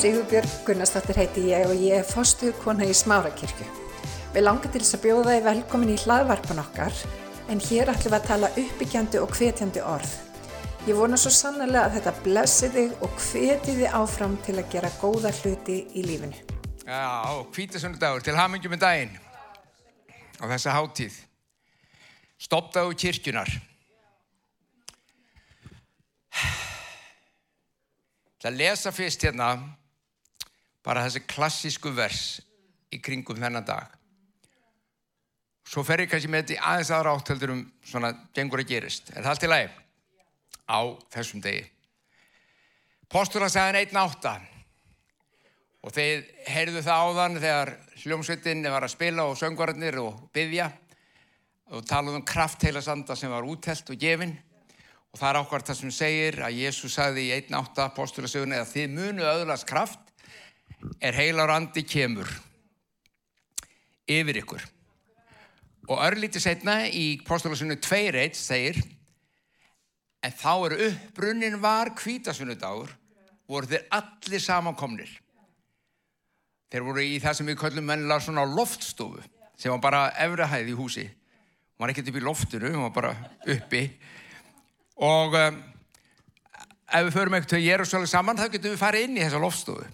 Sigurbjörg Gunnarsdóttir heiti ég og ég er fostuð kona í Smárakirkju. Við langar til þess að bjóða þið velkomin í hlaðvarpan okkar en hér ætlum við að tala uppbyggjandi og hvetjandi orð. Ég vona svo sannlega að þetta blessi þig og hveti þið áfram til að gera góða hluti í lífinu. Já, hvítasunnudagur til hamingjum með daginn á þessa háttíð. Stoppdagur kirkjunar. Það lesa fyrst hérna bara þessi klassísku vers í kringum þennan dag. Svo fer ég kannski með þetta í aðeins aðra átteldur um svona gengur að gerist. Er það allt í lagi? Á þessum degi. Postula sagði einn átta og þeir heyrðu það áðan þegar hljómsveitin var að spila og söngvararnir og byggja og talaðu um kraftheilasanda sem var úttelt og gefinn og það er ákvært það sem segir að Jésús sagði í 1.8 postulasögun eða þið munu öðlast kraft er heilar andi kemur yfir ykkur. Og örlítið setna í postulasögunu 2.1 segir en þá er uppbrunnin var kvítasunnudagur voru þeir allir samankomnir. Þeir voru í það sem við köllum mennilega svona loftstofu sem var bara efrahæð í húsi. Hún var ekkert upp í loftinu, hún var bara uppi. Og um, ef við förum eitthvað til Jérúsalem saman þá getum við farið inn í þessa loftstofu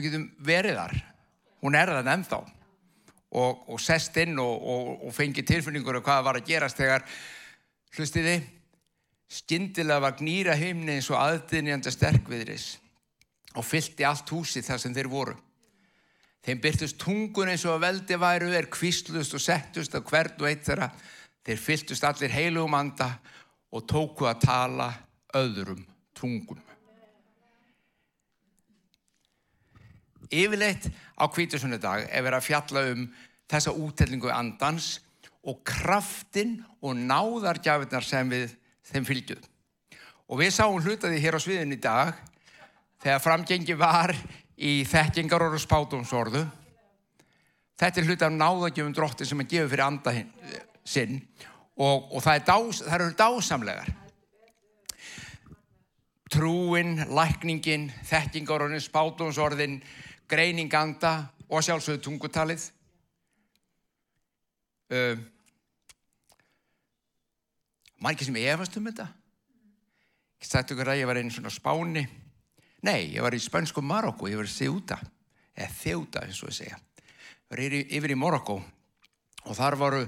við getum verið þar hún er það ennþá og, og sest inn og, og, og fengi tilfinningur og um hvað var að gerast þegar hlustiði skindilega var gnýra heimni eins og aðdynjanda sterkviðris og fyllt í allt húsi þar sem þeir voru Þeim byrtust tungun eins og að veldi væru er kvistlust og settust af hvert og eitt þeirra. Þeir fyltust allir heilugum anda og tóku að tala öðrum tungum. Yfirleitt á kvítusunnudag er verið að fjalla um þessa úttellingu andans og kraftin og náðargjafirnar sem við þeim fylgjuð. Og við sáum hlutaði hér á sviðin í dag þegar framgengi var í þekkingar og spátumsorðu. Þetta er hluti af náðagjöfum drótti sem hann gefur fyrir anda sinn og, og það, er dás, það eru dásamlegar. Trúin, lækningin, þekkingarorðin, spátumsorðin, greininganda og sjálfsögðu tungutalið. Uh, margir sem efast um þetta. Ég sagt ykkur að ég var einu svona spáni? Nei, ég var í spönsku Marokko, ég var í Þjóta, eða Þjóta eins og ég segja. Ég var yfir í Marokko og þar varu,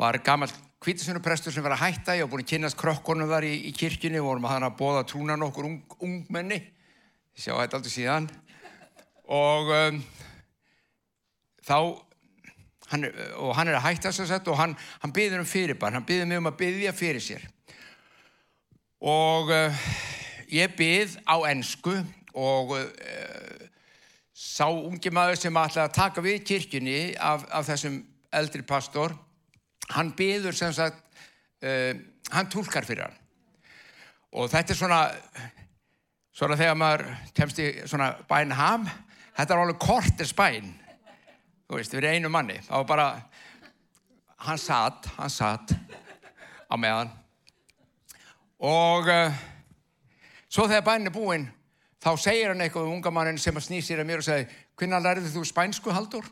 var gammal kvítisunarprestur sem var að hætta, ég var búin að kynast krokkonum þar í, í kirkjunni, vorum að hann að bóða trúna nokkur ung, ungmenni, ég sjá þetta aldrei síðan, og um, þá, hann, og hann er að hætta þess að setja og hann, hann byður um fyrirbar, hann byður mig um að byðja fyrir sér. Og... Uh, ég byð á ennsku og uh, sá ungi maður sem ætlaði að taka við kirkjunni af, af þessum eldri pastor, hann byður sem sagt, uh, hann tólkar fyrir hann. Og þetta er svona, svona þegar maður kemst í svona bæn ham, þetta er alveg kortins bæn, þú veist, við erum einu manni, það var bara, hann satt, hann satt á meðan og uh, Svo þegar bænin er búinn, þá segir hann eitthvað um unga mannin sem að snýsir að mér og segir, hvernig lærið þú spænsku, Haldur?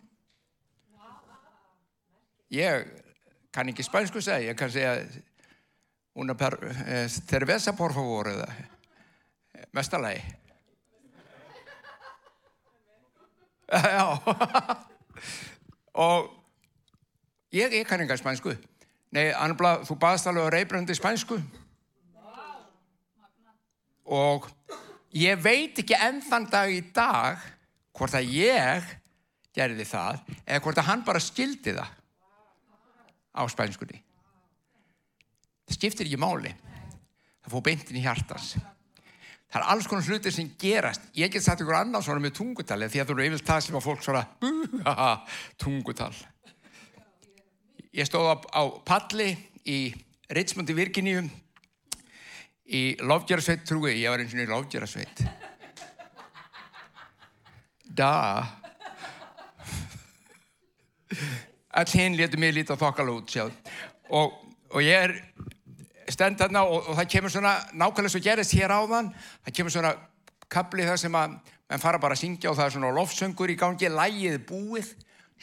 Ég kann ekki spænsku segja, ég kann segja una per, eh, cerveza por favor, eða mestalagi. Já, og ég, ég kann ekki spænsku. Nei, Anbla, þú baðst alveg á reybröndi spænsku. Og ég veit ekki ennþann dag í dag hvort að ég gerði það eða hvort að hann bara skildi það á spænskunni. Það skiptir ekki máli. Það fór beintin í hjartans það er alls konar hlutir sem gerast. Ég get sagt ykkur annars svona með tungutali því að þú eru yfirlt það sem að fólk svona tungutal. Ég stóð á, á palli í Richmond í Virginíu í lofgjörasveit trúi, ég var eins og í lofgjörasveit da. All hinn letur mig lítið á þokkala út sjáð og, og ég er stend þarna og, og það kemur svona nákvæmlega svo gerist hér áðan. Það kemur svona kapli þar sem að menn fara bara að syngja og það er svona lofsöngur í gangi, lægið búið,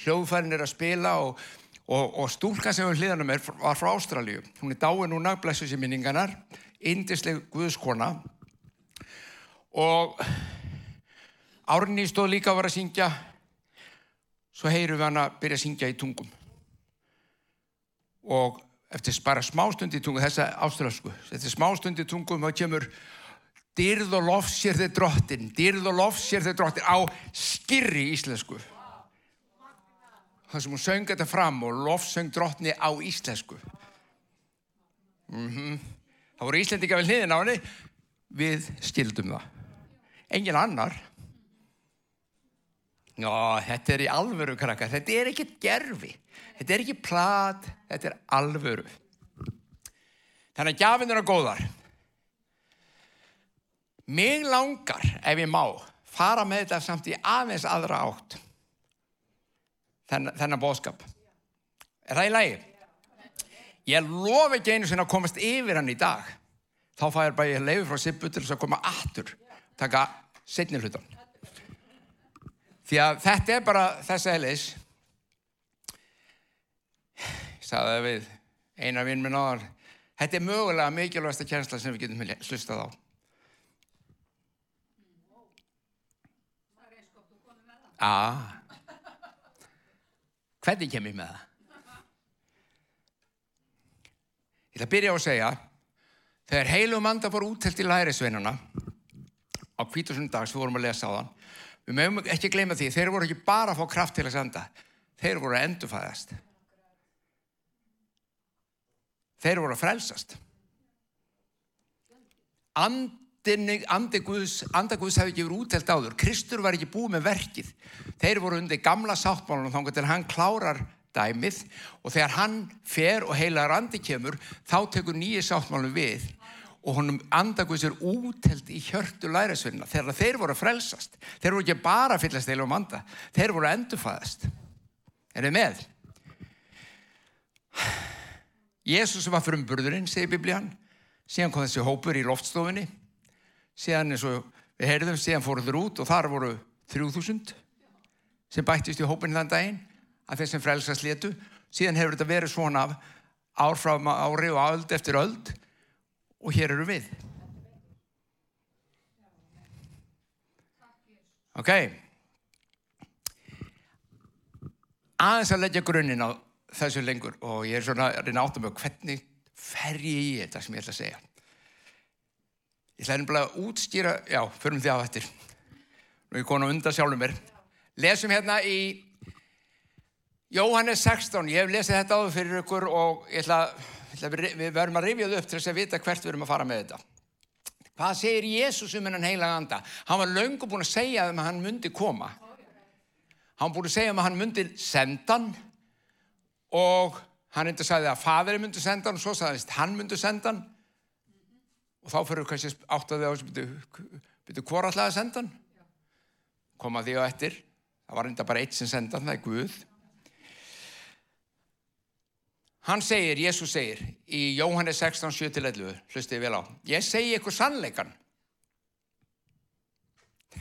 hljóðfærin er að spila og, og, og stúlka sem við hliðanum er var frá Ástralíu. Hún er dáin núna, blessu sér minninganar, indisleg guðskona. Og Árni stóð líka að vera að syngja, svo heyrum við hann að byrja að syngja í tungum. Og eftir bara smástund í tungum, þessa ástralsku, eftir smástund í tungum þá kemur dyrð og lof sér þið drottin, dyrð og lof sér þið drottin á skirri íslensku. Það sem hún söng þetta fram og lof söng drottni á íslensku. Mm -hmm. Það voru íslendinga við hliðin á henni, við skildum það. Engin annar. Já, þetta er í alvöru krakka, þetta er ekki gerfi, þetta er ekki plat, þetta er alvöru. Þannig að gafin er að góðar. Mig langar, ef ég má, fara með þetta samt í aðeins aðra átt. Þenn, þennan bóðskap. Er það í lagi? Ég lof ekki einu sinna að komast yfir hann í dag. Þá fær bara ég leiði frá Sippu til þess að koma aftur. Taka setni hlutan. Því að þetta er bara þess aðeins. Sagði við eina vinn minn áðan. Þetta er mögulega mikilvægasta kjænsla sem við getum hlustað á. Ah. Hvernig kem ég með það? Ég ætla að byrja á að segja þegar heilum anda fór úttelt í lærisveinuna á kvítusundags við vorum að lesa á þann við mögum ekki gleyma því þeir voru ekki bara að fá kraft til að senda þeir voru að endurfæðast þeir voru að frelsast and andi Guðs, anda Guðs hefði ekki verið útelt áður. Kristur var ekki búið með verkið. Þeir voru undir gamla sáttmálunum þá til hann klárar dæmið og þegar hann fer og heilar andi kemur þá tekur nýja sáttmálunum við og honum anda Guðs er útelt í hjörtu lærisvinna þegar þeir voru að frelsast. Þeir voru ekki bara að fyllast eilum anda. Þeir voru að endurfæðast. Er þið með? Jésús var frumburðurinn, segir biblían. Síðan kom þessi hópur í loftstofinni síðan eins og við heyrðum, síðan fóruður út og þar voru 3000 sem bættist í hópin þann daginn að þeir sem frelsast letu síðan hefur þetta verið svona ár frá ári og öld eftir öld og hér eru við. Ok. Aðeins að leggja grunninn á þessu lengur og ég er svona að reyna áttum með hvernig fer ég í þetta sem ég ætla að segja Ég ætla einnig að útskýra, já, förum því á eftir. Nú er ég konar undan sjálfur mér. Lesum hérna í Jóhannes 16. Ég hef lesið þetta áður fyrir ykkur og ætla, ætla, við verðum að rifja þau upp til þess að vita hvert við erum að fara með þetta. Hvað segir Jésús um hennan heilaga anda? Hann var löngu búin að segja um að hann myndi koma. Hann búin að segja um að hann myndi sendan og hann myndi að segja að fadri myndi sendan og svo sagðist hann myndi sendan og þá fyrir kannski átt að þið á þessu byrju hvora alltaf að senda hann? Koma því á ettir það var reynda bara eitt sem senda hann, það er Guð. Hann segir, Jésús segir í Jóhannes 16, 7-11 hlustið vel á, ég segi ykkur sannleikan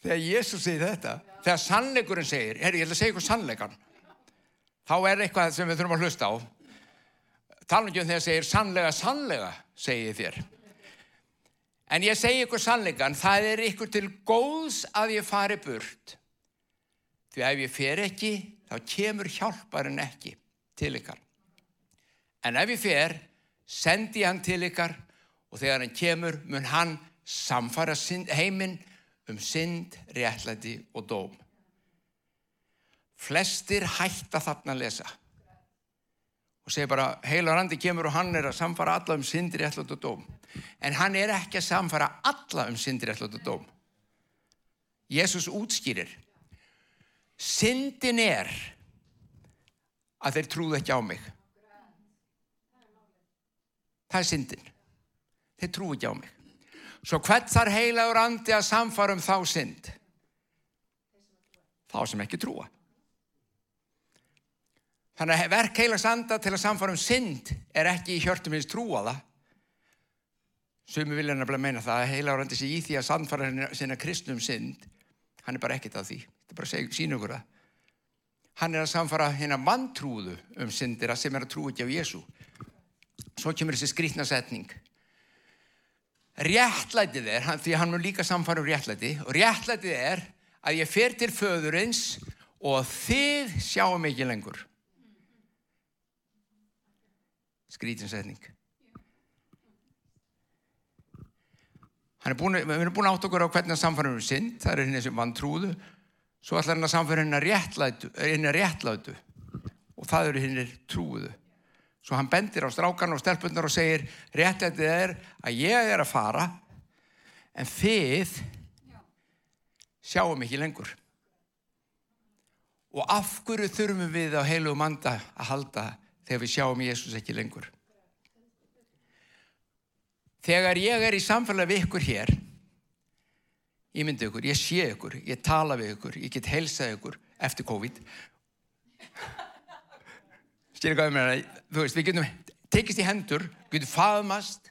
þegar Jésús segir þetta þegar sannleikurinn segir, herri ég ætla að segja ykkur sannleikan þá er eitthvað sem við þurfum að hlusta á. Tala um þegar segir sannlega, sannlega segi þér. En ég segi ykkur sannleikan það er ykkur til góðs að ég fari burt. Því ef ég fer ekki þá kemur hjálparinn ekki til ykkar. En ef ég fer sendi hann til ykkar og þegar hann kemur mun hann samfara heiminn um synd, réttlæti og dóm flestir hætta þarna að lesa. Og segir bara heilar andi kemur og hann er að samfara alla um syndir réttlátt og dóm. En hann er ekki að samfara alla um syndir réttlátt og dóm. Jésús útskýrir. Syndin er að þeir trúðu ekki á mig. Það er syndin. Þeir trúðu ekki á mig. Svo hvert þar heilagur andi að samfara um þá synd? Þá sem ekki trúa Þannig að verk heilags anda til að samfara um synd er ekki í hjörtum hins trúaða. Sumi vilja nefnilega meina það að heila árandi sig í því að sannfara sinna kristnum synd. Hann er bara ekkert af því. Þetta er bara að sína ykkur það. Hann er að samfara hérna manntrúðu um syndira sem er að trú ekki á Jésu. Svo kemur þessi skrítna setning. Réttlætið er, því hann mun líka samfara um réttlæti, og réttlætið er að ég fer til föðurins og þið sjáum ekki lengur. Skrítin setning. Hann er búin, við erum búin átt okkur á hvernig að samfara um synd, það er henni sem mann trúðu, svo ætlar hann að samfara henni að réttlætu og það eru henni trúðu. Svo hann bendir á strákan og stelpunar og segir réttlætið er að ég er að fara en þið sjáum ekki lengur. Og af hverju þurfum við á heilu manda að halda þegar við sjáum Jésús ekki lengur? Þegar ég er í samfélag við ykkur hér, ég myndi ykkur, ég sé ykkur, ég tala við ykkur, ég get helsað ykkur eftir COVID. Stýrið hvað ég meina, þú veist, við getum tekist í hendur, getum faðmast.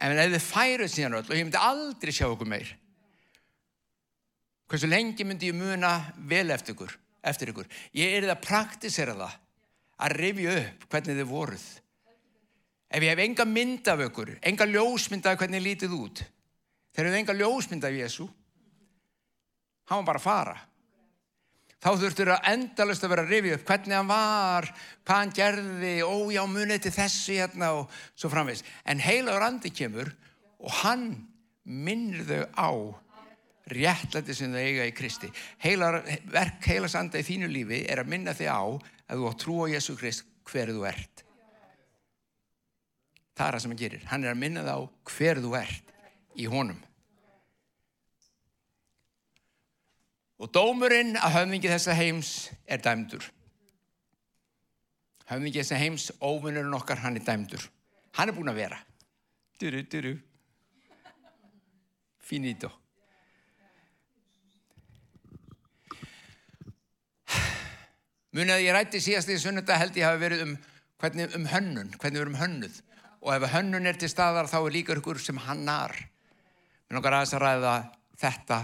En ef þið færið síðan öll og ég myndi aldrei sjá ykkur meir, hversu lengi myndi ég muna vel eftir ykkur, eftir ykkur. Ég er það að praktisera það, að rifja upp hvernig þið voruð. Ef ég hef enga mynd af ykkur, enga ljósmynd af hvernig lítið út, ég hef enga ljósmynd af Jésu, hann var bara að fara. Þá þurftur að endalust að vera að rifja upp hvernig hann var, hvað hann gerði, ó já munið til þessu hérna og svo framvegs. En heilagur andi kemur og hann minnir þau á réttlæti sem þau eiga í Kristi. Heilar, verk heilags anda í þínu lífi er að minna þig á að þú á trú á Jésu Krist hverðu þú ert. Það er það sem hann gerir. Hann er að minna þá hver þú ert í honum. Og dómurinn að höfningi þessa heims er dæmdur. Höfningi þessa heims, óvinnurinn okkar, hann er dæmdur. Hann er búin að vera. Duru, duru. Finito. Munið að ég rætti síðast í sunnunda held ég hafi verið um, hvernig, um hönnun, hvernig við erum hönnuð. Og ef hönnun er til staðar þá er líka ykkur sem hannar mér langar aðeins að ræða þetta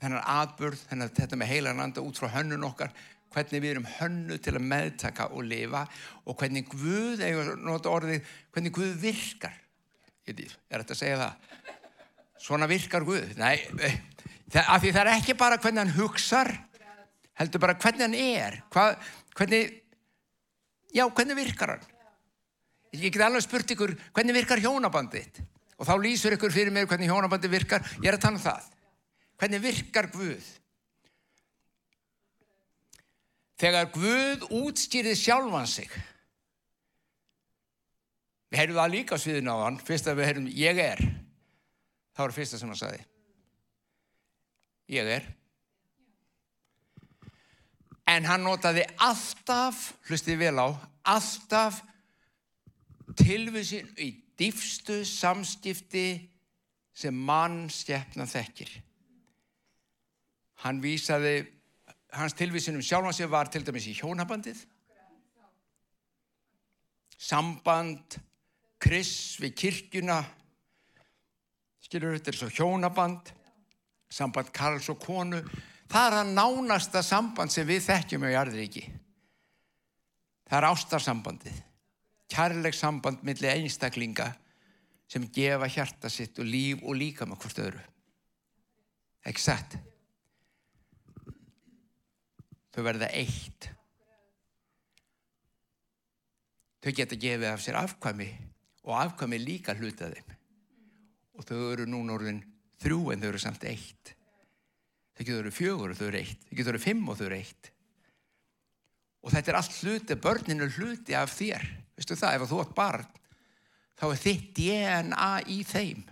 þennan atburð þennan, þetta með heilan anda út frá hönnun okkar. Hvernig við erum hönnu til að meðtaka og lifa og hvernig Guð, eða nota orðið hvernig Guð virkar. Ég er þetta að segja það? Svona virkar Guð. Nei, eh, af því það er ekki bara hvernig hann hugsar heldur bara hvernig hann er Hvað, hvernig já, hvernig virkar hann Ég get alveg spurt ykkur, hvernig virkar hjónabandið? Og þá lýsur ykkur fyrir mér hvernig hjónabandið virkar. Ég er að tala um það. Hvernig virkar Guð? Þegar Guð útstýrið sjálfan sig. Við heyrðum það líka á sviðinu á hann. Fyrst að við heyrðum, ég er. Það var fyrsta sem hann saði. Ég er. En hann notaði alltaf, hlustið vel á, alltaf tilvísin í dýfstu samskipti sem mann stjæfna þekkir. Hann vísaði, hans tilvísin um sjálfan sig var til dæmis í hjónabandið, samband, kryss við kirkjuna, skilur þetta er svo hjónaband, samband Karls og konu, það er að nánasta samband sem við þekkjum á jarðriki. Það er ástarsambandið kærleik samband millir einstaklinga sem gefa hjarta sitt og líf og líka með hvort öðru. Ekki satt? Þau verða eitt. Þau geta gefið af sér afkvæmi og afkvæmi líka hluta þeim. Og þau eru núna orðin þrjú en þau eru samt eitt. Þau getur verið fjögur og þau eru eitt. Þau getur verið fimm og þau eru eitt. Og þetta er allt hluti, börninu hluti af þér. Vistu það, ef þú átt barn, þá er þitt DNA í þeim.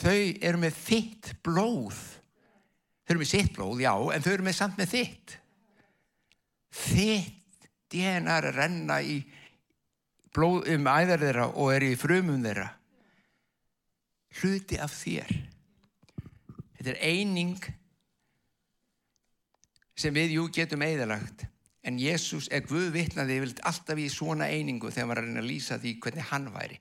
Þau eru með þitt blóð. Þau eru með sitt blóð, já, en þau eru með samt með þitt. Þitt DNA er að renna í blóð um æðar þeirra og er í frumum þeirra. Hluti af þér. Þetta er eining sem við jú getum eðalagt En Jésús er Guð vitnaði yfirleitt alltaf í svona einingu þegar maður er að reyna að lýsa því hvernig hann væri.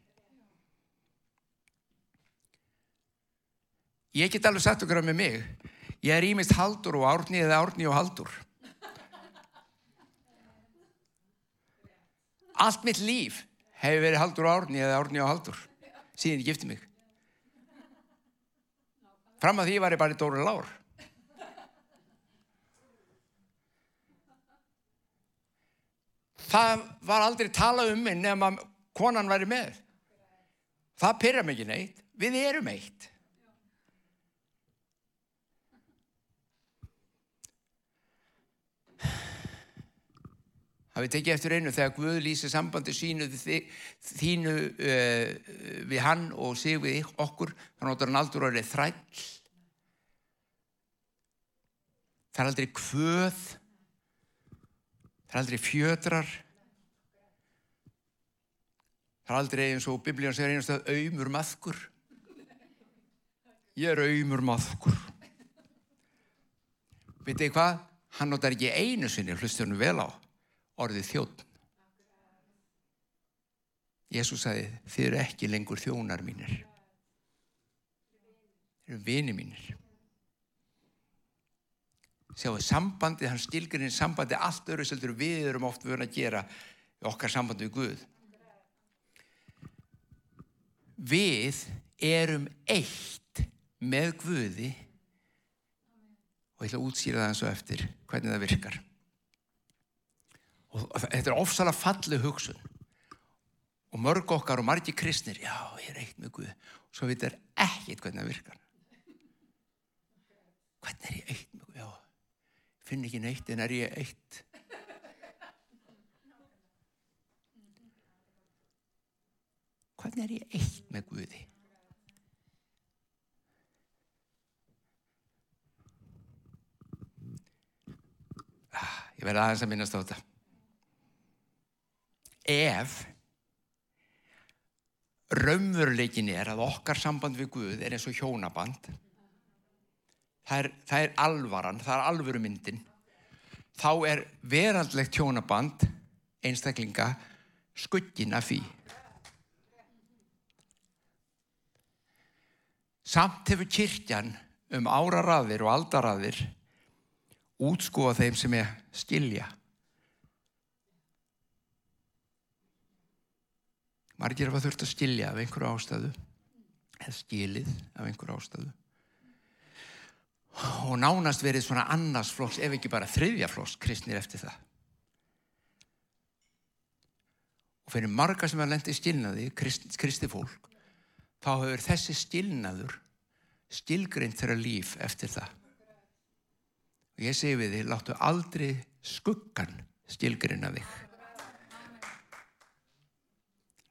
Ég get alveg sagt okkur á með mig. Ég er ímist haldur og árni eða árni og haldur. Allt mitt líf hefur verið haldur og árni eða árni og haldur. Síðan ég gifti mig. Fram að því var ég bara í Dóri Lár. Það var aldrei talað um mig nema konan væri með. Það pyrra mikið neitt. Við erum eitt. Hafið tekið eftir einu þegar Guð lýsir sambandi sínu þínu uh, við hann og sig við okkur þá notur hann aldrei orðið þræll. Það er aldrei kvöð. Það er aldrei fjötrar. Það er aldrei eins og biblíðan segir einast að auðmur maðkur. Ég er auðmur maðkur. Veitu hvað? Hann notar ekki einu sinni hlustunum vel á orðið þjótt. Jésús sagði, þið eru ekki lengur þjónar mínir. Þið eru vini mínir. Sjáu, sambandi, hann skilgurinn sambandi allt öru seldur við erum oft verið að gera okkar sambandi við Guð. Við erum eitt með Guði og ég ætla að útsýra það eins og eftir hvernig það virkar og þetta er ofsalega falli hugsun. Og mörg okkar og margi kristnir já, ég er eitt með Guð. Og svo veit þér ekkit hvernig það virkar. Hvernig er ég eitt með Guð? Já, finn ekki neitt en er ég eitt. Hvernig er ég eitt með Guði? Ah, ég verði aðeins að minnast á þetta ef raunveruleikin er að okkar samband við Guð er eins og hjónaband það er, það er alvaran, það er alvöru myndin þá er veraldlegt hjónaband einstaklinga skuggin af því. Samt hefur kyrkjan um áraraðir og aldaraðir útskúa þeim sem er skilja margir hafa þurft að skilja af einhverju ástæðu eða skilið af einhverju ástæðu. Og nánast verið svona annars flokks ef ekki bara þriðja flokks kristnir eftir það. Og fyrir marga sem er lendið skilnaði krist, kristi fólk þá hefur þessi skilnaður skilgreint þeirra líf eftir það. Og ég segi við því láttu aldrei skuggan skilgreina þig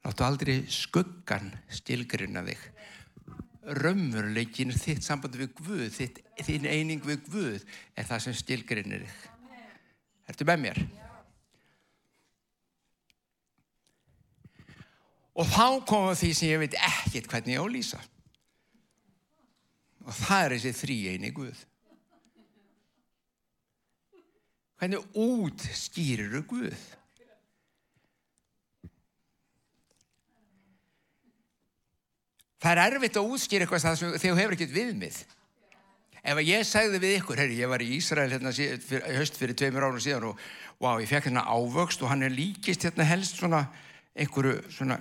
Láttu aldrei skuggan stilgruna þig. Römmurleikin, þitt samband við Guð, þitt, þinn eining við Guð er það sem stilgrunir þig. Ertu með mér? Og þá koma því sem ég veit ekkert hvernig ég á lýsa. Og það er þessi þrý eini Guð. Hvernig út skýrir þú Guð? Það er erfitt að útskýra eitthvað þegar þú hefur ekkert viðmið. Ef ég segði við ykkur, herri, ég var í Ísrael hérna höst fyrir tveimur árum síðan og wow, ég fekk hérna ávöxt og hann er líkist hérna helst svona einhverju svona,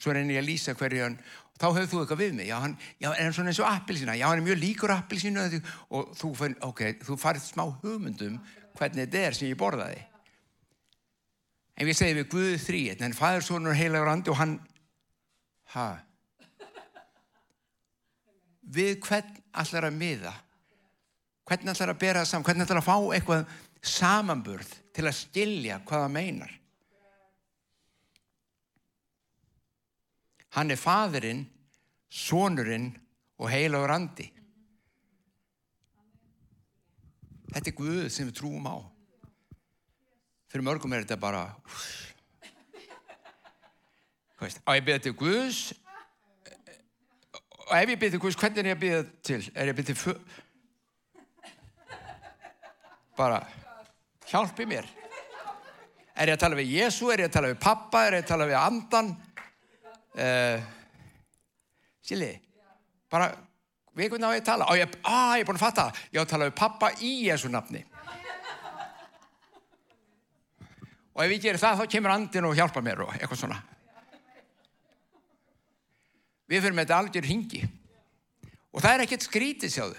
svo reynir ég að lýsa hverju hann, þá hefur þú eitthvað við mig, já, hann, já, er svona eins og appilsina, já, hann er mjög líkur appilsinu og þú, okay, þú farið smá hugmyndum hvernig þetta er sem ég borðaði. En við segjum við Guðu þrý, en fæður svona heilagur andi og hann, hæ? Við hvern allar að miða? Hvern allar að bera það saman? Hvern allar að fá eitthvað samanburð til að stilja hvað það meinar? Hann er fadurinn sonurinn og heilagur andi. Þetta er Guð sem við trúum á. Fyrir mörgum er þetta bara á ég beða til Guðs og ef ég byrði Guðs, hvernig er ég að byrja til? Er ég að byrja til bara hjálpi mér Er ég að tala við Jésu, er ég að tala við pappa, er ég að tala við andan? Uh, Sili, bara, við hvernig á ég að tala? Á, ég, á, ég er búin að fatta. Ég á að tala við pappa í Jésu nafni. Og ef ég gerir það, þá kemur andin og hjálpa mér og eitthvað svona. Við fyrir með þetta algjör hingi. Og það er ekkert skrítið, sjáðu.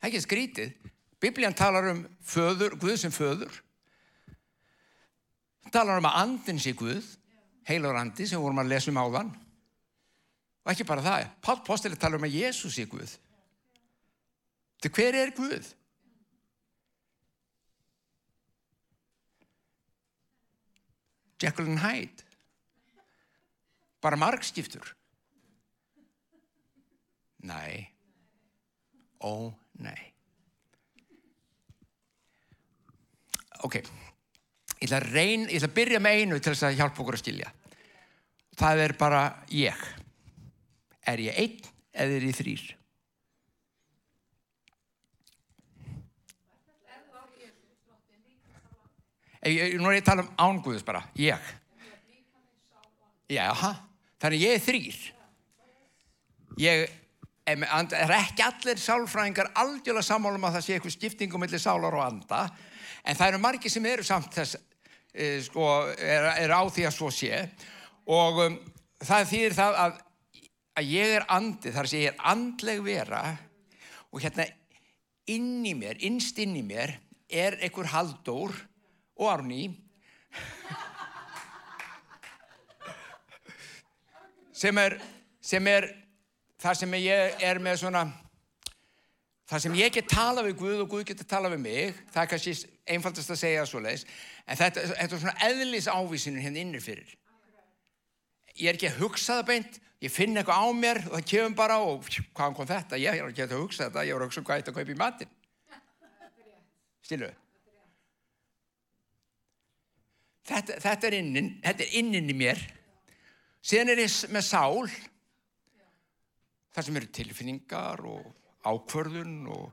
Það er ekkert skrítið. Biblían talar um föður, Guð sem föður. Það talar um að andin sé Guð, heilur andi sem vorum að lesa um áðan. Og ekki bara það. Pál Posteli talar um að Jésús sé Guð. Þetta hver er Guð? Jekyll and Hyde. Bara margskiptur. Nei. Ó, nei. Ok, ég ætla að reyn, ég ætla að byrja með einu til þess að hjálpa okkur að skilja. Það er bara ég. Er ég einn eða er ég þrýr? Nú er ég að tala um ánguðus bara, ég. Já, þannig ég er þrýr. Ég er ekki allir sálfræðingar aldjóðlega sammálum að það sé eitthvað skiptingum millir sálar og anda, en það eru margi sem eru samt þess, e, sko, er, er á því að svo sé og um, það þýðir það að, að ég er andi, þar sé ég er andleg vera og hérna inn í mér, innst inn í mér er einhver haldór og Árný sem er, sem er það sem ég er með svona það sem ég get tala við Guð og Guð getur tala við mig það er kannski einfaldast að segja svo leiðis en þetta, þetta er svona eðlis ávísinu hérna innir fyrir. Ég er ekki að hugsa það beint ég finn eitthvað á mér og það kemur bara og hvaðan kom þetta, ég er ekki að hugsa þetta ég er að hugsa um hvað ég ætti að kaupa í matin stiluðu þetta, þetta er innin þetta er innin í mér síðan er ég með sál þar sem eru tilfinningar og ákvörðun og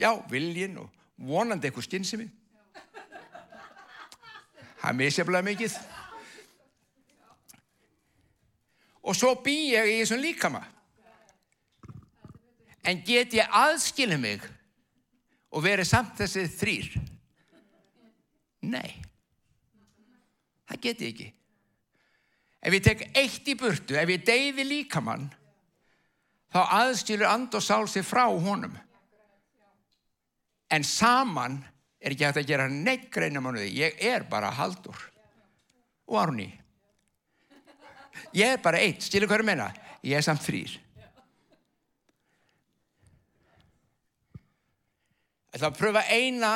já, viljin og vonandi eitthvað skinnsemi það er misjaflega mikið. Og svo bý ég í þessum líkama. En get ég aðskilja mig og verið samt þessi þrýr Nei, það get ég ekki. Ef ég tek eitt í burtu, ef ég deyði líkamann, þá aðstýrur and og sál sig frá honum. En saman er ekki hægt að gera neitt greinum á nöði. Ég er bara haldur. Og árni. Ég er bara eitt, stilu hverju meina? Ég er samt þrýr. Það er að pröfa eina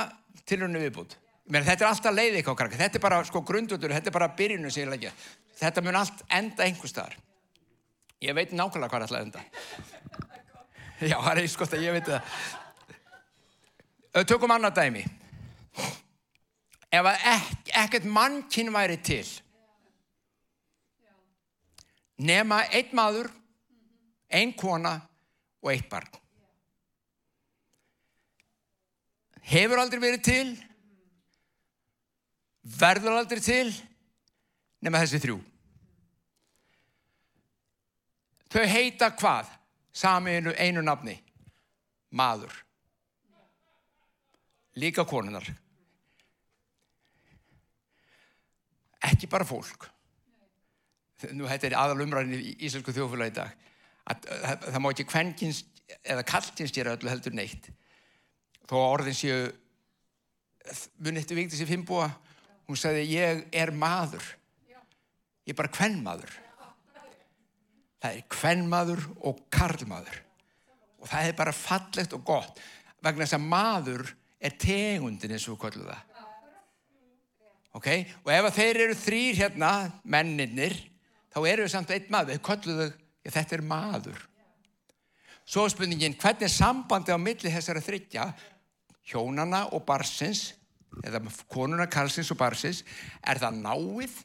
tilhörnu viðbútt. Þetta er alltaf leið eitthvað krakka, þetta er bara sko grundutur, þetta er bara byrjunu sem ég leggja. Þetta mun allt enda einhver staðar. Ég veit nákvæmlega hvað það ætla að enda. Já, það er eins gott að ég veit það. Tökum annað dæmi. Ef að ek ekkert mannkinn væri til, nema einn maður, einn kona og eitt barn. Hefur aldrei verið til, verður aldrei til nema þessi þrjú. Þau heita hvað? Sami einu, nafni. Maður. Líka konunar. Ekki bara fólk. Nú þetta er aðal umræðin í Íslandsku þjófélagi í dag. Að, að, það má ekki kvenkins eða kalltins gera öllu heldur neitt. Þó orðin séu munið eftir viktis í Fimbúa hún sagði ég er maður ég er bara kvennmaður það er kvennmaður og karlmaður. Og það er bara fallegt og gott vegna þess að maður er tegundin eins og það. Ok, og ef þeir eru þrýr hérna, menninir þá eru við samt eitt maður, ja, þetta er maður. Svo spurningin, hvernig er sambandi á milli þessara þryggja hjónana og barsins eða konuna Karlsins og Barsins er það náið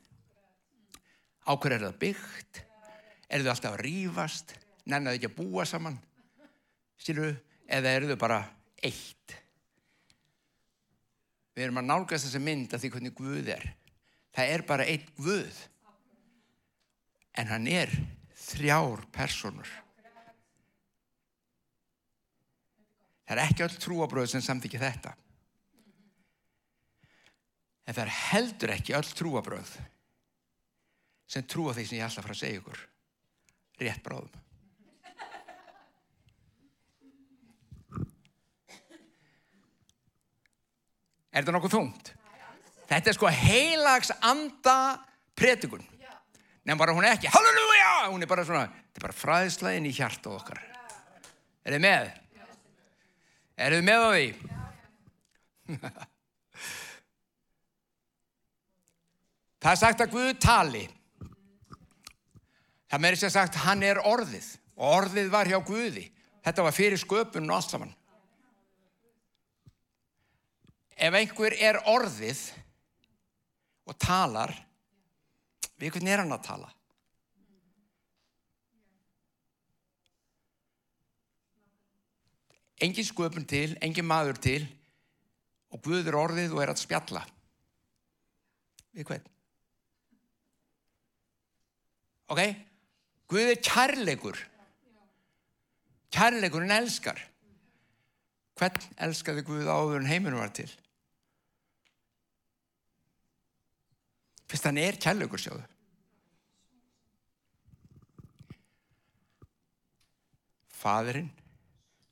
á hverju er það byggt er þau alltaf að rýfast nennaðu ekki að búa saman Stilu, eða eru þau bara eitt Við erum að nálgast þessa mynd af því hvernig Guð er. Það er bara einn Guð. En hann er þrjár personur. Það er ekki öll trúabröð sem samþykja þetta. En það er heldur ekki öll trúabröð sem trúa því sem ég að fara að segja ykkur. Rétt bráðum. Er þetta nokkuð þungt? Þetta er sko heilags anda predikun. Nefn bara hún er ekki, halleluja, hún er bara svona, þetta er bara fræðslegin í hjarta okkar. Er þið með? Er þið með á því? Það er sagt að Guð tali. Það meiri sem sagt hann er orðið og orðið var hjá Guði. Þetta var fyrir sköpunum og allt saman. Ef einhver er orðið og talar, við hvernig er hann að tala? Engin sköpun til, engin maður til og Guð er orðið og er að spjalla. Við hvern? Ok? Guð er kærleikur. Kærleikurinn elskar. Hvern elskaði Guð áður en heiminum var til? Fyrst hann er kærleikur sjáðu. Fadurinn,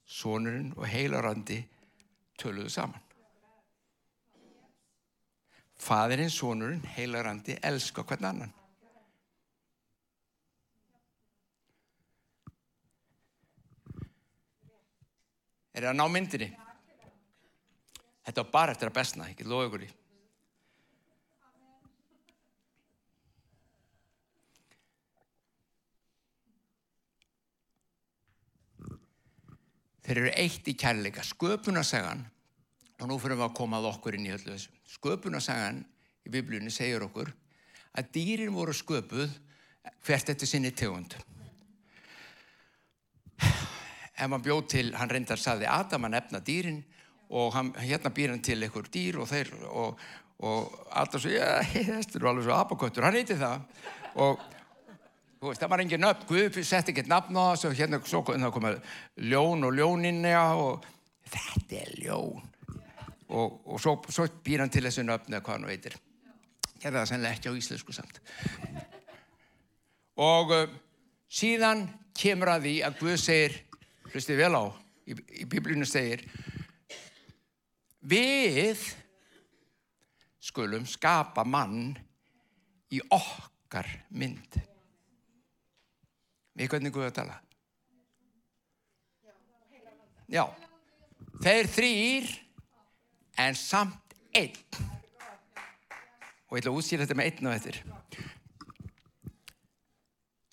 sonurinn og heilarandi töluðu saman. Fadurinn, sonurinn, heilarandi elska hvern annan. Er það að ná myndinni? Þetta var bara eftir að bestna, ég get loða ykkur í. Þeir eru eitt í kærleika, sköpunarsagan, og nú fyrir við að koma að okkur inn í öllu þessu. Sköpunarsagan í biblíunni segir okkur að dýrin voru sköpuð hvert eftir sinni tegund. Ef maður bjóð til, hann reyndar saði Adam að nefna dýrin og hann, hérna býr hann til einhver dýr og þeir og, og Adam svo, já, þetta er alveg svo abaköttur, hann heiti það og veist, það var engin nöfn, Guð sett ekki nafn á þessu, hérna svo komið ljón og ljóninni og þetta er ljón. Og, og svo, svo býr hann til þessu nöfn eða hvað hann veitir. Gerða það sennilega ekki á íslensku samt. Og uh, síðan kemur að því að Guð segir, hlustið vel á, í, í biblíunu segir, við skulum skapa mann í okkar mynd. Við hvernig Guð að tala? Já. Þeir þrýr en samt einn. Og ég ætla að útskýra þetta með einn og eftir.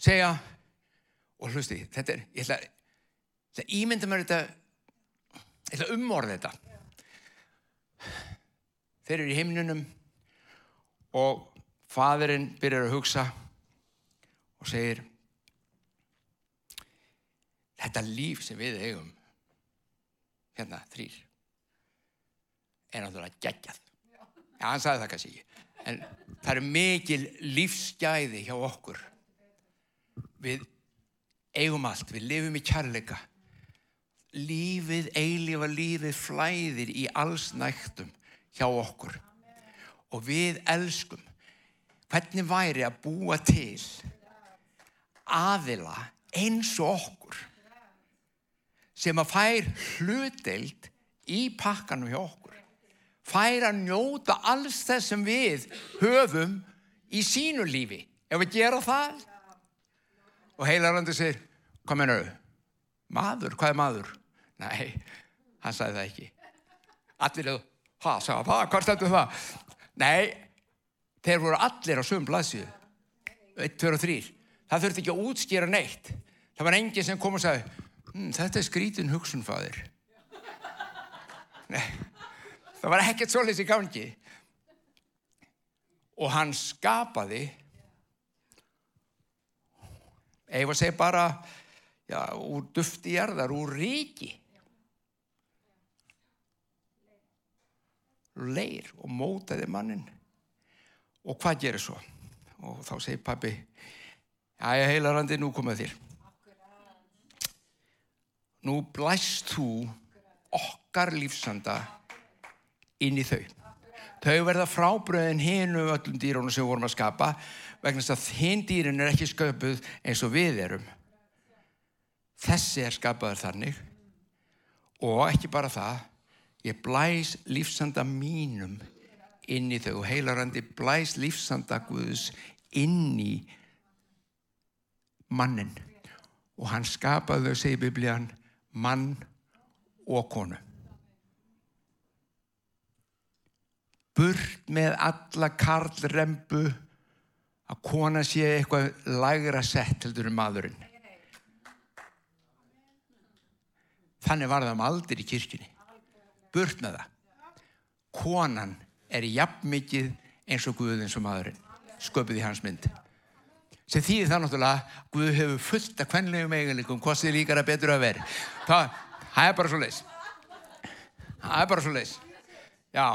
Segja, og hlusti, þetta er, ég ætla, ég ætla að ímynda mér þetta, ég ætla að umorða þetta. Þeir eru í heimnunum og fadurinn byrjar að hugsa og segir, þetta líf sem við eigum hérna þrýr er náttúrulega geggjað. Já, hann sagði það kannski ekki. En það eru mikil lífsgæði hjá okkur. Við eigum allt, við lifum í kærleika lífið, eilifa lífið flæðir í alls nægtum hjá okkur og við elskum hvernig væri að búa til aðila eins og okkur sem að fær hluteld í pakkanum hjá okkur. Fær að njóta alls þess sem við höfum í sínu lífi. Ef við gera það. Og heilarandi segir, hvað menur þau? Maður, hvað er maður? Nei, hann sagði það ekki. Allir hefur, hvað sagði það? Hvað stættu það? Nei, þeir voru allir á sögum blaðsíðu. Eitt, tver og þrýr. Það þurfti ekki að útskýra neitt. Það var enginn sem kom og sagði, hm, þetta er skrítin hugsunfaðir. Nei, það var ekkert svolítið í gangi. Og hann skapaði, eða segi bara, já, úr dufti jarðar, úr ríki. Leir og mótaði mannin. Og hvað gerir svo? Og þá segir pabbi, Æja, heilarandi, nú komað þér. Nú blæst þú okkar lífsanda inn í þau. Þau verða frábröðin hinu öllum dýrónu sem við vorum að skapa vegna að hinn dýrin er ekki sköpuð eins og við erum. Þessi er skapaður þannig og ekki bara það, ég blæs lífsanda mínum inn í þau og heilarandi blæs lífsanda Guðs inn í mannin og hann skapaði þau, segir biblían, mann og konu. Burt með alla karlrembu að kona sé eitthvað lægra sett heldur um maðurinn. Þannig var það um aldir í kirkjunni. Burt með það. Konan er jafn mikið eins og Guðins og maðurinn. Sköpuð í hans mynd. Sem þýðir það náttúrulega Guð hefur fullt af kvenlegum eiginleikum hvað þið líkar að betur að vera það, það er bara svo leis það er bara svo leis já.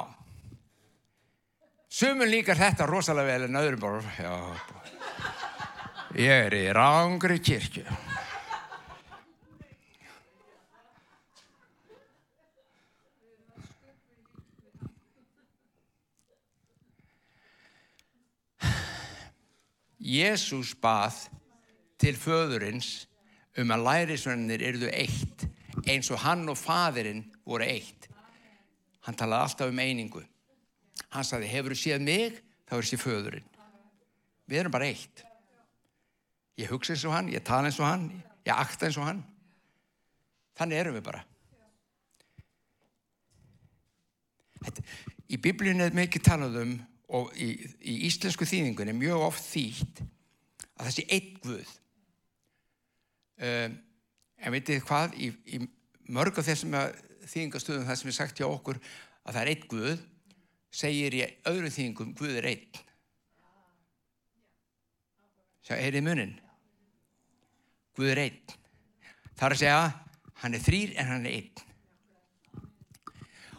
Sumun líkar þetta rosalega vel en öðrum bara já, ég er í rángri kirkju Jésús bað til föðurins um að lærisvennir eruðu eitt eins og hann og fadirinn voru eitt. Hann talaði alltaf um einingu. Hann saði, hefur þú séð mig, þá er þessi föðurinn. Við erum bara eitt. Ég hugsa eins og hann, ég tala eins og hann, ég akta eins og hann. Þannig erum við bara. Þetta, í biblíunni er mikið talað um og í, í íslensku þýðingunni mjög oft þýtt að það sé einn guð. Um, en veitir hvað? Í, í mörg af þessum þýðingastöðum það sem er sagt hjá okkur að það er einn guð segir í öðru þýðingum guð er einn. Sjá, er í munin Guð er einn. Það er að segja hann er þrýr en hann er einn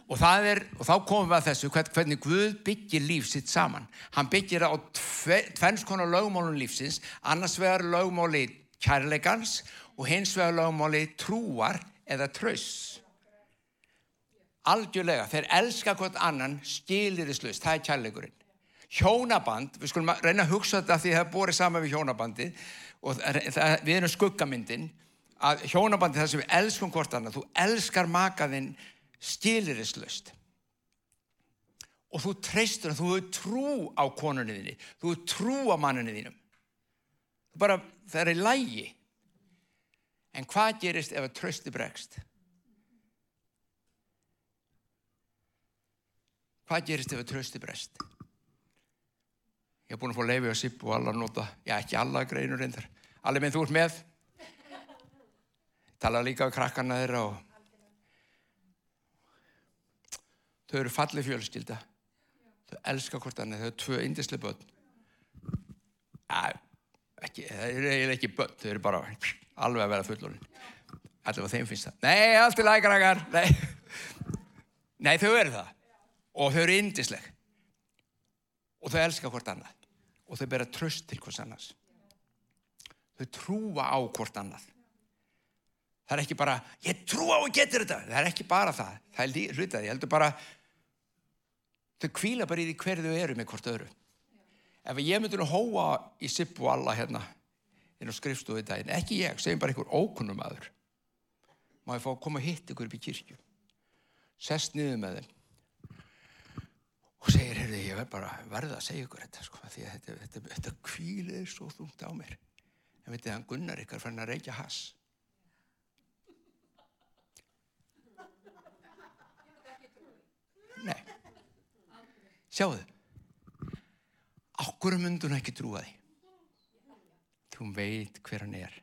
Og, er, og þá komum við að þessu hvernig Guð byggir líf sitt saman. Hann byggir á tvenns konar lögmálun lífsins, annars vegar lögmáli kærleikans og hins vegar lögmáli trúar eða tröss. Algjörlega, þeir elska hvort annan skiliriðslust, það er kærleikurinn. Hjónaband, við skulum reyna að hugsa þetta því það er borið saman við hjónabandi og það, við erum skuggamyndin að hjónabandi það sem við elskum hvort annan, þú elskar makaðinn skilirislust og þú treystur þú hefur trú á konunni þinni þú hefur trú á mannunni þínum. Bara það er í lægi en hvað gerist ef að trösti bregst? Hvað gerist ef að trösti bregst? Ég hef búin að fá leiði á SIP og alla nota já ekki alla greinur reyndar. Allir minn þú ert með. Tala líka á krakkarna þeirra og þau eru fallið fjölskylda. Þau elska hvort annað, þau eru tvö indisli börn. Ekki, það eru eiginlega ekki börn þau eru bara alveg að vera fullorinn allavega þeim finnst það. Nei, allt er lækarakar nei. nei, þau eru það. Og þau eru indisleg og þau elska hvort annað. Og þau bera tröst til hvort annars. Þau trúa á hvort annað. Það er ekki bara ég trúa á að geta þetta. Það er ekki bara það, það er hlutað ég heldur bara þau kvíla bara í því hverðu eru með hvort öðru. Ef ég myndi nú hóa í Sippu alla hérna inn á skrifstofu í daginn, ekki ég, segjum bara einhver ókunnum aður má ég fá að koma að hitta ykkur upp í kirkju? Sest niður með þeim. Og segir, heyrðu, ég verð bara verða að segja ykkur þetta sko, því að þetta, þetta, þetta kvílir svo þungt á mér. En veitir það, Gunnar ykkar fann að reykja hass. Nei Sjáðu, okkur myndur hún ekki trúa því. Þú veit hver hann er.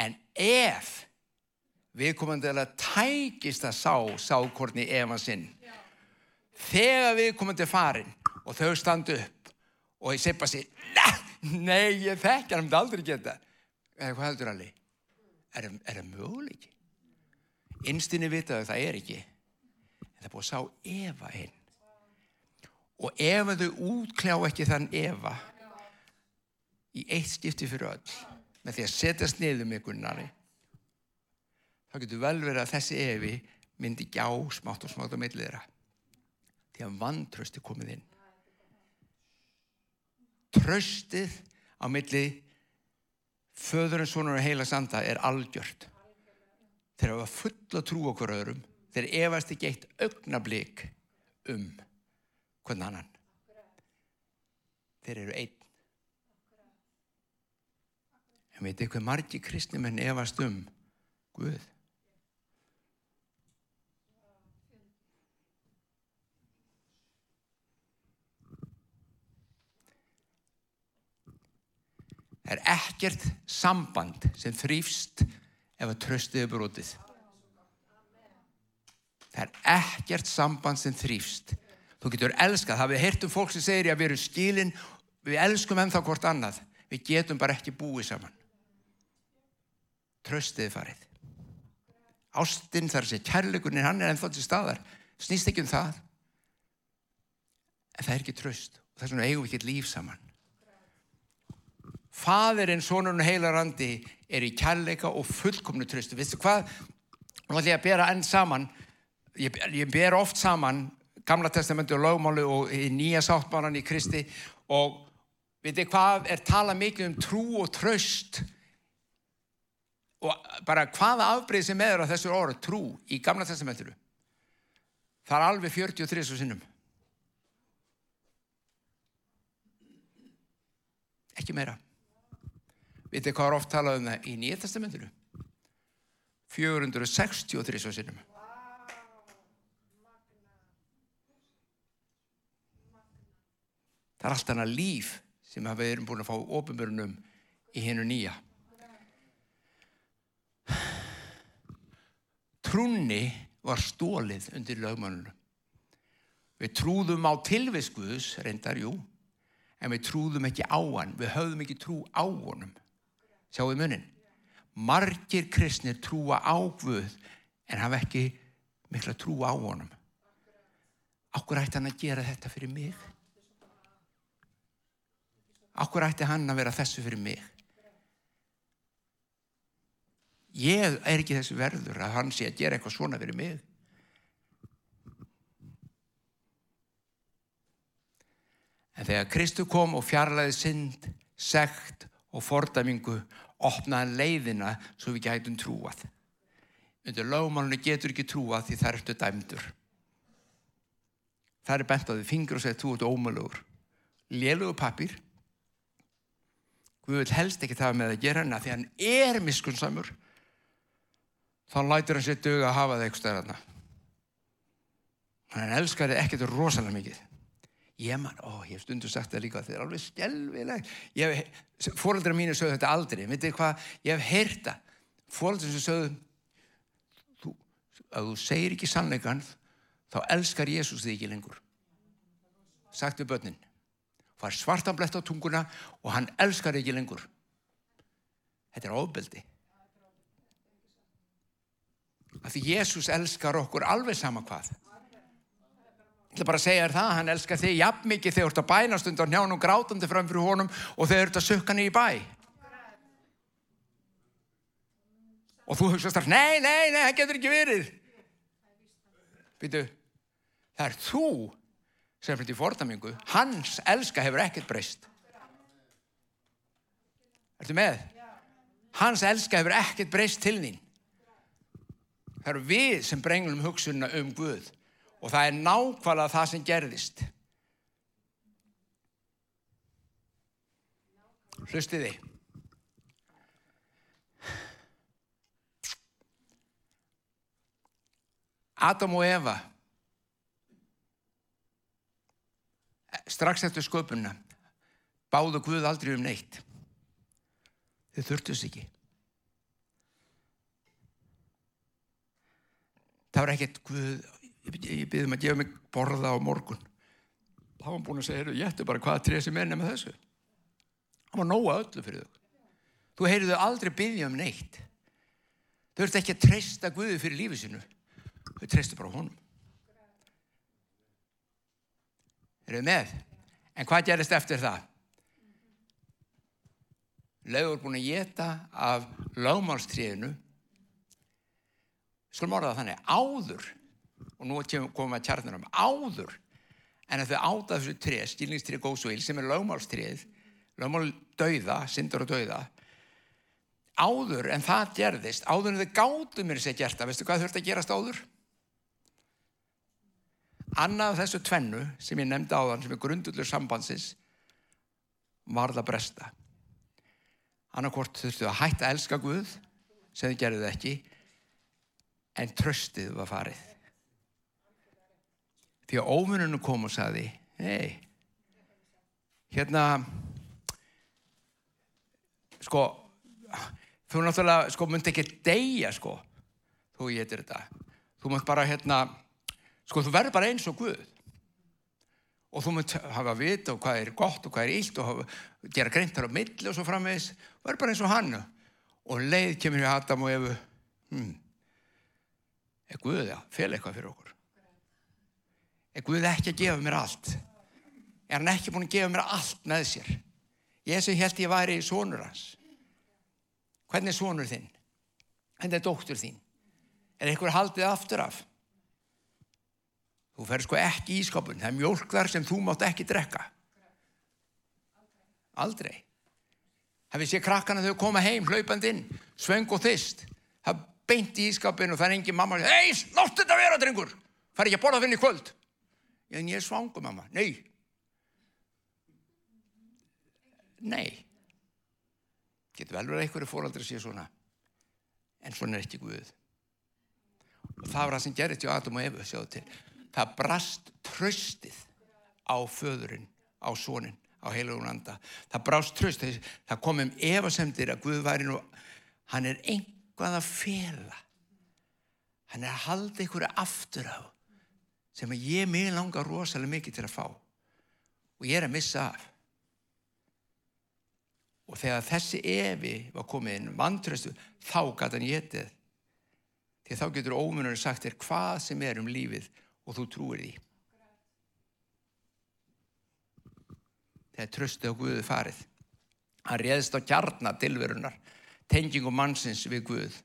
En ef viðkomandi að tækist að sá sákorni ef hann sinn, þegar viðkomandi er farin og þau standu upp og ég seppa sér, nei, ég þekkja hann, hann myndi aldrei geta. Eða hvað heldur allir? Er það möguleiki? Innstinni vitaðu það er ekki En það er búið að sá Eva inn. Og ef þau útkljá ekki þann Eva í eitt skipti fyrir öll, með því að setjast niður með Gunnari, þá getur vel verið að þessi Evi myndi gjá smátt og smátt á þeirra. Því að vantrösti komið inn. Tröstið á millið föðurinn, sonur og heila sanda er algjört. Þeir hafa full að trú okkur öðrum. Þeir efast ekki eitt augnablík um hvern annan. Þeir eru einn. En veitu hvað margi kristnimenn efast um Guð. Það er ekkert samband sem þrýfst ef að tröstið er brotið. Það er ekkert samband sem þrýfst. Þú getur elskað, það við heyrtum fólk sem segir að við erum skilin, við elskum ennþá hvort annað. Við getum bara ekki búið saman. Tröstið er farið. Ástinn þar sem kærleikunni hann er ennþá til staðar. Snýst ekki um það. En það er ekki tröst. Þess vegna eigum við ekki líf saman. Fadirinn, sonurinn og heilarandi er í kærleika og fullkomnu tröstu. Vistu hvað? Nú ætlum ég að bera enn saman. Ég, ég ber oft saman Gamla testamenti og lögmálu og nýja sáttmálan í Kristi og veitir hvað er talað mikið um trú og tröst og bara hvaða afbreyð sem eður á þessu orð, trú í Gamla testamentinu. Það er alveg 43 svo sinnum. Ekki meira. Vitið hvað er oft talað um það í Nýja testamentinu? 463 svo sinnum. Það er allt annað líf sem við erum búin að fá ofinbörnum í hennu nýja. Trúnni var stólið undir lögmannunum. Við trúðum á tilviskuðus, reyndar, jú, en við trúðum ekki á hann. Við höfðum ekki trú á honum. Sjáu munin. Margir kristnir trúa á Guð en hafa ekki mikla trú á honum. Akkur ætti hann að gera þetta fyrir mig? Akkur ætti hann að vera þessu fyrir mig? Ég er ekki þessu verður að hann sé að gera eitthvað svona fyrir mig. En þegar Kristu kom og fjarlæði synd, sekt og fordamingu, opnaði leiðina svo við gætum trúað. Undir lögmálunni getur ekki trúað því það ertu dæmdur. Það er bent á því fingur og segir þú ert ómölugur. Lélugu pappir. Guð vil helst ekki það með að gera hana því hann er miskunnsamur. Þá lætur hann sér dög að hafa það eitthvað stærðarna. Hann elskar þið ekkert rosalega mikið. Ég man, ó, ég hef stundu sagt það líka, þetta er alveg skjálfilegt. Fóröldra mínu sögðu þetta aldrei, hvað, ég hef heyrta. Fóröldra sem sögðu, þú, að þú segir ekki sannleikan, þá elskar Jésús þig ekki lengur. Sagt við börnin. Far svartan blett á tunguna og hann elskar ekki lengur. Þetta er ofbeldi. Af því Jésús elskar okkur alveg sama hvað. Ég ætla bara að segja þér það, hann elskar þig jafn mikið þegar þú ert að bænast undan hjánum grátandi fram fyrir honum og þegar þú ert að sukka niður í bæ. Og þú hugsaðst þar, nei, nei, nei, það getur ekki verið. Býtu, það er þú sem fyrir fordamingu, hans elska hefur ekkert breyst. Ertu með? Hans elska hefur ekkert breyst til þín. Það eru við sem brenglum hugsunna um Guð og það er nákvæmlega það sem gerðist. Hlustiði. Adam og Eva strax eftir sköpunna báðu Guð aldrei um neitt. Þau þurftus ekki. Það var ekkert Guð, ég byrði um að gefa mig borða á morgun. Það var búin að segja, ég ætti bara hvaða er nefn með þessu. Það var nóga öllu fyrir þau. Þú heyrðu þau aldrei byggja um neitt. Þau ert ekki að treysta Guði fyrir lífið sinu. Þau treystu bara honum. Erum við með? En hvað gerist eftir það? Laugur búin að geta af lögmálstríðinu. Skulum orða þannig, áður, og nú komum við að tjarnum, áður, en að þau áta þessu trið, stílningstrið góðsvíl, sem er lögmálstrið, lögmál dauða, syndur og dauða, áður en það gerðist, áður en þau gáttu mér sér gert að, veistu hvað þurft að gerast áður? Annað þessu tvennu sem ég nefndi á þann sem er grundullur sambandsins var það bresta. Annarkort þurftu að hætta að elska Guð sem þið gerðuð ekki en tröstið var farið. Því að óvinnunum kom og saði hei, hérna sko þú náttúrulega sko myndi ekki deyja sko þú getur þetta. Þú myndi bara hérna Sko þú verður bara eins og Guð og þú munt hafa vita og hvað er gott og hvað er illt og gera greintar á milli og svo framvegis og verður bara eins og hann og leið kemur í Adam og Efu hmm. er Guð það? Fel eitthvað fyrir okkur er Guð ekki að gefa mér allt er hann ekki búin að gefa mér allt með sér ég sem held ég væri sónur hans hvernig er sónur þinn? hvernig er dóttur þín? er eitthvað haldið aftur af? Þú fer sko ekki í skapun. Það er mjölk þar sem þú mátt ekki drekka. Aldrei. Það við sé krakkana þau koma heim, hlaupand inn, svöng og þist. Það beinti í skapun og það er engin mamma. Hei, láttu þetta vera, drengur. Fær ekki að borða þinn í kvöld. En ég er svangu, mamma. Nei. Nei. Getur vel verið einhverju fóraldri að sé svona. En svona er ekki Guð. Og það var það sem gerist hjá Adam og Efu, sjáðu til það brast tröstið á föðurinn, á sónin, á heilugun anda. Það brast tröstið, það komum efasemdir að Guð væri nú, hann er einhvað að fela. Hann er að halda einhverju aftur á sem að ég mig langar rosalega mikið til að fá og ég er að missa af. Og þegar þessi evi var komið inn, vantröstu, þá gæti hann getið. Því þá getur ómunur sagt þér hvað sem er um lífið og þú trúir því. Þegar tröstu á Guðu farið. Hann réðst á kjarnar tilverunar, tengingum mannsins við Guð.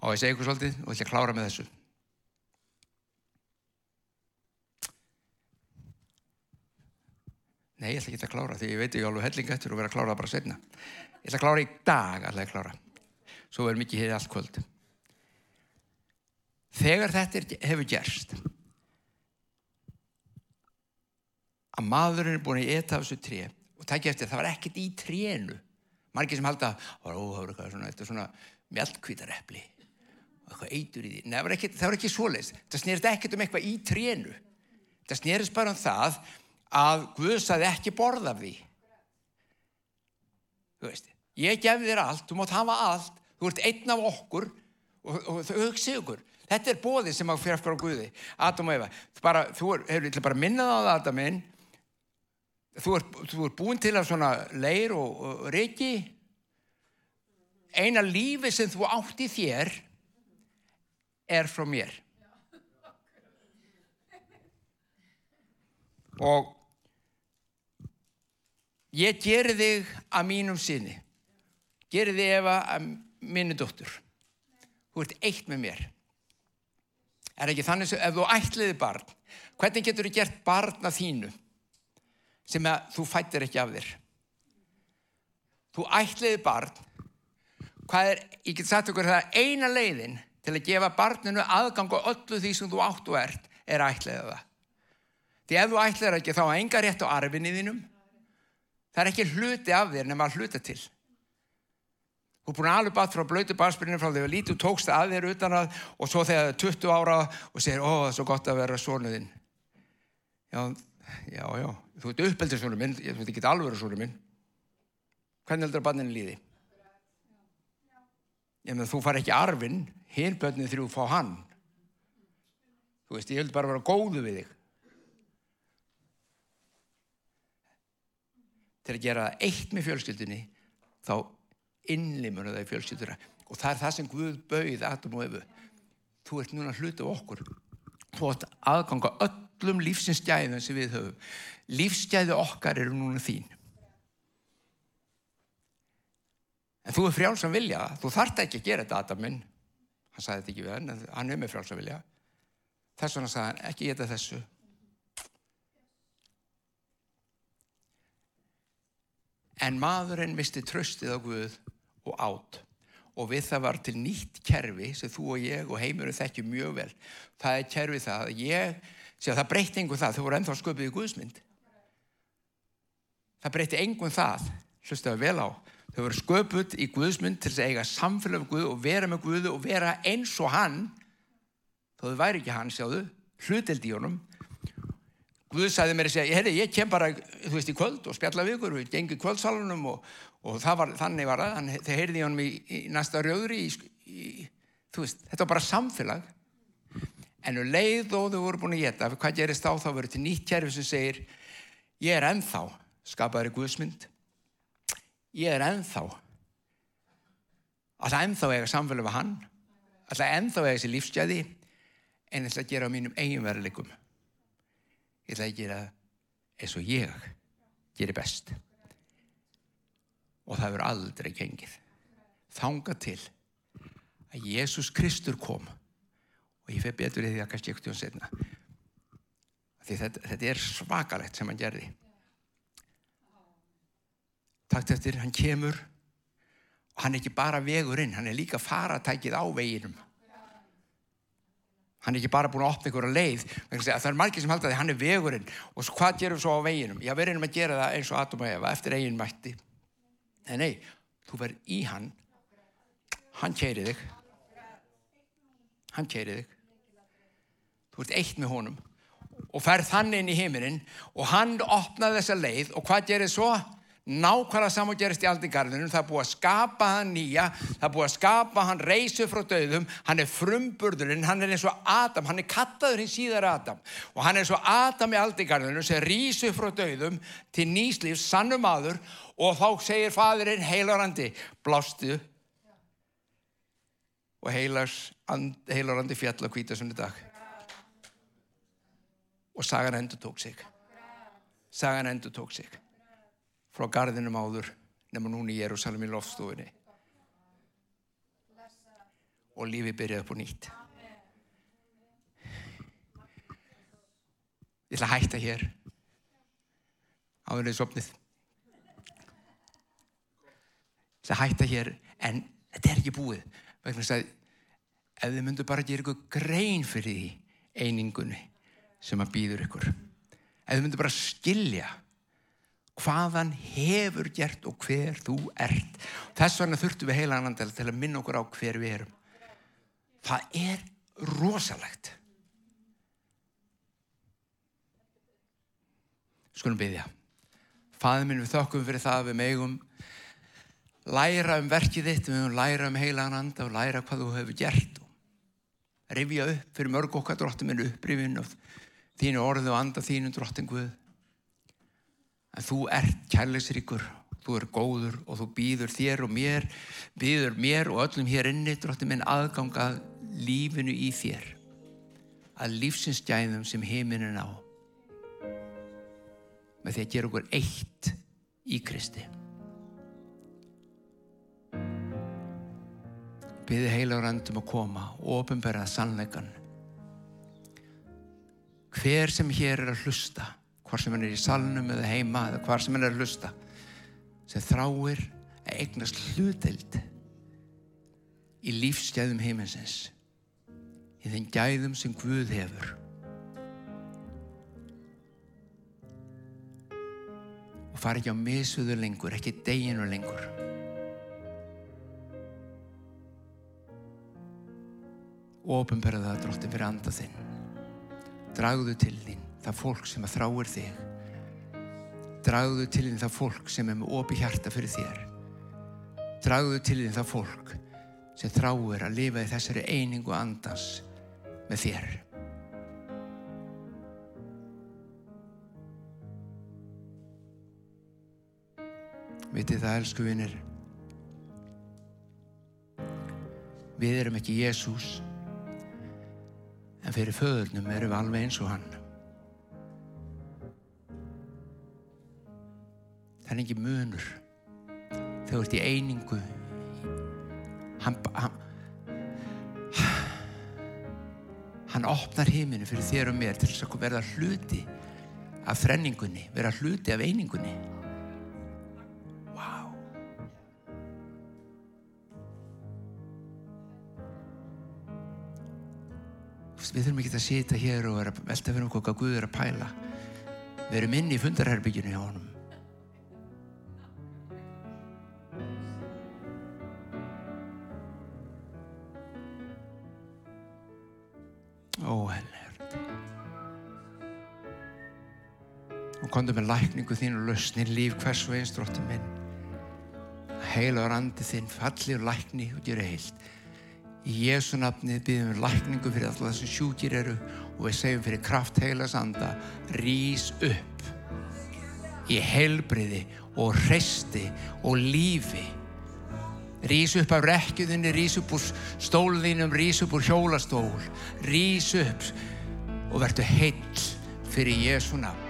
Og ég segi ykkur svolítið og ætla að klára með þessu. Nei, ég ætla ekki að klára því ég veit ekki alveg hellinga eftir og vera að klára það bara setna. Ég ætla að klára í dag alltaf að klára. Svo verður mikið hér allt kvöld. Þegar þetta hefur gerst að maðurinn er búin að eta af þessu tré og takja eftir það var ekkert í trénu. Margir sem halda að þetta er svona mjölkvítarepli og eitthvað eitur í því. Nei, það var ekki, ekki svoleiðs. Það snýrist ekkert um eitthvað í trénu. Það snýrist bara um það að Guð saði ekki borða af því. Þú veist, ég gef þér allt, þú mátt hafa allt, þú ert einn af okkur og, og þau hugsi ykkur. Þetta er bóðið sem að fyrir frá Guði, Adam og Eva. Bara, þú hefur bara minnað á það, Adaminn, þú ert, þú ert búin til að svona leir og, og reiki, eina lífi sem þú átt í þér er frá mér. Og ég geri þig að mínum sinni geri þig Eva að minni dóttur. Þú ert eitt með mér. Er ekki þannig sem ef þú ætliði barn hvernig getur þú gert barn að þínu sem að þú fættir ekki af þér? Þú ætliði barn. Hvað er, ég get sagt okkur það eina leiðin til að gefa barninu aðgang og öllu því sem þú áttu ert er ætliðið það. Því ef þú ætliðir ekki þá enga rétt á arfinni þínum Það er ekki hluti af þér nema að hluta til. Þú er búin alveg batt frá blötu barspilinu frá því að lítu tókst að þér utan að og svo þegar það er 20 ára og segir ó það er svo gott að vera svonuðinn. Já, já, já, þú ert uppeldur svonu minn, þú ert ekki alveg svonu minn. Hvernig heldur að banninu líði? Ég með þú far ekki arfin, hinn bönnið þrjú fá hann. Þú veist, ég held bara að vera góðu við þig. Til að gera eitt með fjölskyldunni þá innlimur það í fjölskylduna Og það er það sem Guð bauð Adam og Efu. Þú ert núna hluti af okkur. Þú ert aðganga öllum lífsins gæðum sem við höfum. Lífsgæði okkar eru núna þín. En þú er frjálsam vilja. Þú þart ekki að gera þetta, Adam minn. Hann sagði þetta ekki við hann, hann er með frjálsam vilja. Þess vegna sagði hann, ekki geta þessu. En maðurinn misti tröstið á Guð og átt. Og við það var til nýtt kerfi sem þú og ég og heimurinn þekkjum mjög vel. Það er kerfi það að ég, sé að það breytti einhvern það, þau voru ennþá sköpið í Guðsmynd. Það breytti einhvern það, hlustaðu vel á. Þau voru sköput í Guðsmynd til þess að eiga samfélag með Guð og vera með Guð og vera eins og hann, þó þau væri ekki hann, sjáðu, hlutild í honum, Guð sagði mér að segja, herri, ég kem bara, þú veist, í kvöld og spjalla við ykkur, við gengum kvöldsalunum og, og var, þannig var það, hann, þeir heyrði honum í, í næsta rjóðri, í, í, þú veist, þetta var bara samfélag. En um leið og þau voru búin að geta, hvað gerist þá, þá verður til nýtt kjærfi sem segir, ég er ennþá skapaður í Guðsmynd, ég er ennþá, alltaf ennþá eiga samfélag við hann, alltaf ennþá eiga þessi lífsgæði, en að gera á mínum eiginverðileikum ég ætla að gera eins og ég gerir best. Og það verður aldrei gengið. Þanga til að Jésús Kristur kom. Og ég feg betur í því að kannski ekkert jón setna því þetta, þetta er svakalegt sem hann gerði. Takt eftir hann kemur. Og hann er ekki bara vegurinn hann er líka faratækið á veginum Hann er ekki bara búin að opna að leið. Það er margir sem halda því hann er vegurinn og hvað gerum við svo á veginum? Já, við erum að gera það eins og Adam og Eva eftir eigin mætti. En nei, þú verð í hann. Hann keiri þig. Hann keiri þig. Þú ert eitt með honum og ferð þannig inn í heiminin og hann opnaði þessa leið og hvað gerir svo? Nákvæmlega saman gerist í aldingarðinum, það er búið að skapa hann nýja, það er búið að skapa hann reysu frá döðum, hann er frumburðurinn, hann er eins og Adam, hann er kattaður hins síðar Adam. Og hann er eins og Adam í aldingarðinum sem reysu frá döðum til nýslífs, sannum aður og þá segir fadurinn heilarandi, blástu. Og heilarandi fjall á kvítasunni dag. Og sagan endur tók sig. Sagan endur tók sig frá gardinum áður nema núna í Jérúsalem í loftstofinni og lífi byrjaði upp og nýtt. Ég ætla að hætta hér. Áðurlega sopnið ég ætla að hætta hér en þetta er ekki búið. Vegna þess að ef þið myndu bara gera ykkur grein fyrir því einingunni sem að býður ykkur. Ef þið myndu bara skilja hvaðan hefur gert og hver þú ert. Þess vegna þurftum við heila annan til að minna okkur á hver við erum. Það er rosalegt. Skulum byggja. Fæðið minn við þokkum fyrir það að við megum læra um verkið þitt, við megum læra um heila annan og læra hvað þú hefur gert og rifja upp fyrir mörg okkar drottin minn upprifin og þínu orðu og anda þínu drottin Guð en þú ert kærleisríkur þú er góður og þú býður þér og mér býður mér og öllum hér inni drótti minn aðganga lífinu í þér að lífsins gæðum sem heiminin á með því að gera okkur eitt í Kristi. Byði heilagur andum að koma og ofinberða sannleikan hver sem hér er að hlusta hvort sem hann er í salnum eða heima eða hvort sem hann er að hlusta. Sem þráir að eignast hlutild í lífsgæðum heiminsins í þenn gæðum sem Guð hefur. Og fara ekki á misuðu lengur ekki deginu lengur. Og ofinberða það drótti fyrir anda þinn. Dragðu til þín það fólk sem að þráir þig. Dragðu til þín það fólk sem er með opi hjarta fyrir þér. Dragðu til þín það fólk sem þráir að lifa í þessari einingu andans með þér. Vitið það elsku vinnir Við erum ekki Jésús, en fyrir föðurnum erum við alveg eins og hann. Það er ekki munur. Þegar þú ert í einingu, hann, hann, hann opnar heiminu fyrir þér og mér til þess að verða hluti af þrenningunni, vera hluti af einingunni. Vá. Við þurfum ekki að sita hér og velta fyrir um hvað Guð er að pæla. Við erum inn í fundarherbygginu hjá honum. Og komdu með lækningu þín og lausnir líf hvers og eins dróttum minn. Heila og randi þinn, falli og lækni og gera heilt. Í Jésu nafnið byggjum við lækningu fyrir alltaf þessum sjúkir eru og við segjum fyrir kraft heilas anda, rís upp í heilbriði og resti og lífi. Rís upp af rekkjuðinni, rís upp úr stólðinum, rís upp úr hjólastól, rís upp og verður heill fyrir Jésu nafn.